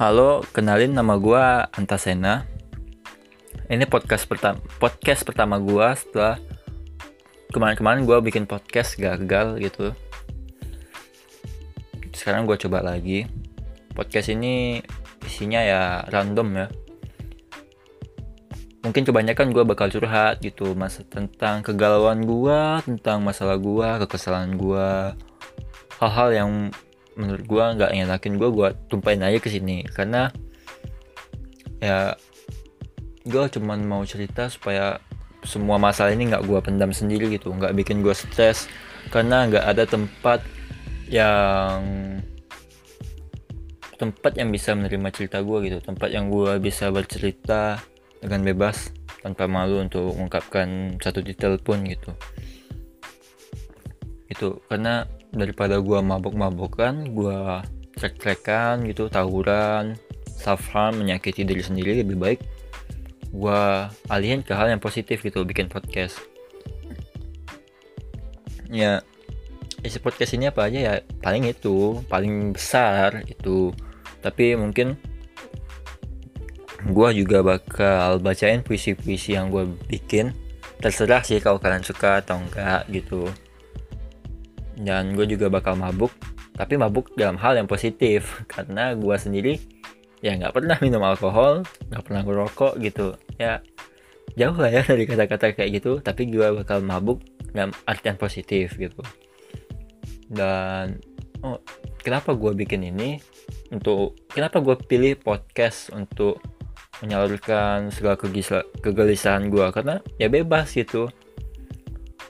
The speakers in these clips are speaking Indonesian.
Halo, kenalin nama gua Antasena. Ini podcast pertama podcast pertama gua setelah kemarin-kemarin gua bikin podcast gagal gitu. Sekarang gua coba lagi. Podcast ini isinya ya random ya. Mungkin kebanyakan gua bakal curhat gitu masa tentang kegalauan gua, tentang masalah gua, kekesalan gua, hal-hal yang menurut gue nggak ngenakin gue gue tumpahin aja ke sini. Karena ya gue cuman mau cerita supaya semua masalah ini nggak gue pendam sendiri gitu. Nggak bikin gue stres. Karena nggak ada tempat yang tempat yang bisa menerima cerita gue gitu. Tempat yang gue bisa bercerita dengan bebas tanpa malu untuk mengungkapkan satu detail pun gitu. Itu karena daripada gua mabok-mabokan gua trek-trekan gitu tawuran harm menyakiti diri sendiri lebih baik gua alihin ke hal yang positif gitu bikin podcast. Ya isi podcast ini apa aja ya? Paling itu paling besar itu. Tapi mungkin gua juga bakal bacain puisi-puisi yang gua bikin. Terserah sih kalau kalian suka atau enggak gitu dan gue juga bakal mabuk tapi mabuk dalam hal yang positif. Karena gue sendiri ya nggak pernah minum alkohol nggak pernah ngerokok gitu. Ya jauh lah ya dari kata-kata kayak gitu. Tapi gue bakal mabuk dalam artian positif gitu. Dan oh kenapa gue bikin ini? Untuk kenapa gue pilih podcast untuk menyalurkan segala kegelisahan gue karena ya bebas gitu.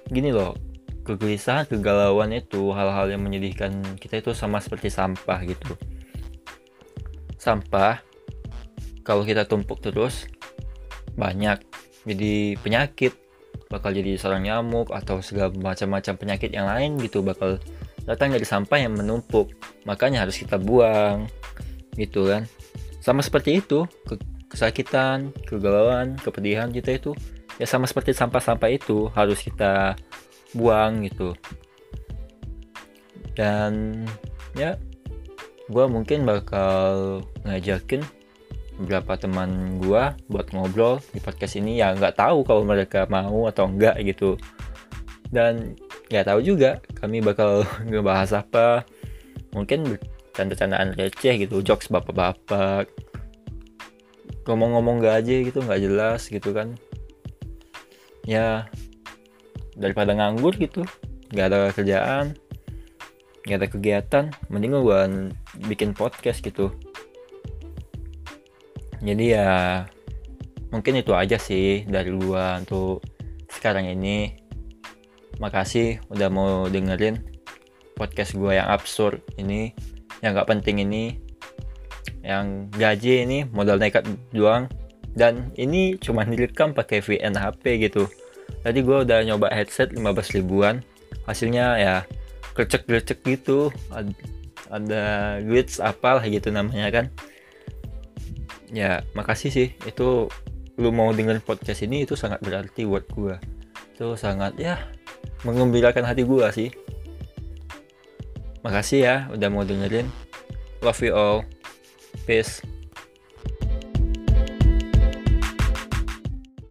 Gini loh kegelisahan, kegalauan itu hal-hal yang menyedihkan kita itu sama seperti sampah gitu. Sampah kalau kita tumpuk terus banyak jadi penyakit. Bakal jadi sarang nyamuk atau segala macam-macam penyakit yang lain gitu bakal datang dari sampah yang menumpuk. Makanya harus kita buang gitu kan. Sama seperti itu kesakitan kegalauan kepedihan kita itu ya sama seperti sampah-sampah itu harus kita buang gitu. Dan ya gue mungkin bakal ngajakin beberapa teman gue buat ngobrol di podcast ini. Ya nggak tahu kalau mereka mau atau enggak gitu. Dan nggak tahu juga kami bakal ngebahas apa. Mungkin canda-candaan receh gitu jokes bapak-bapak. Ngomong-ngomong gak aja gitu nggak jelas gitu kan. Ya daripada nganggur gitu. Nggak ada kerjaan. Nggak ada kegiatan. Mending gue bikin podcast gitu. Jadi ya mungkin itu aja sih dari gue untuk sekarang ini. Makasih udah mau dengerin podcast gue yang absurd ini yang gak penting ini yang gaji ini modal nekat doang. Dan ini cuma direkam pakai VN HP gitu tadi gue udah nyoba headset 15 ribuan. Hasilnya ya kecek-kecek gitu. Ada, ada glitch apalah gitu namanya kan. Ya makasih sih. Itu lu mau dengerin podcast ini itu sangat berarti buat gue itu sangat ya mengembirakan hati gue sih. Makasih ya udah mau dengerin. Love you all. Peace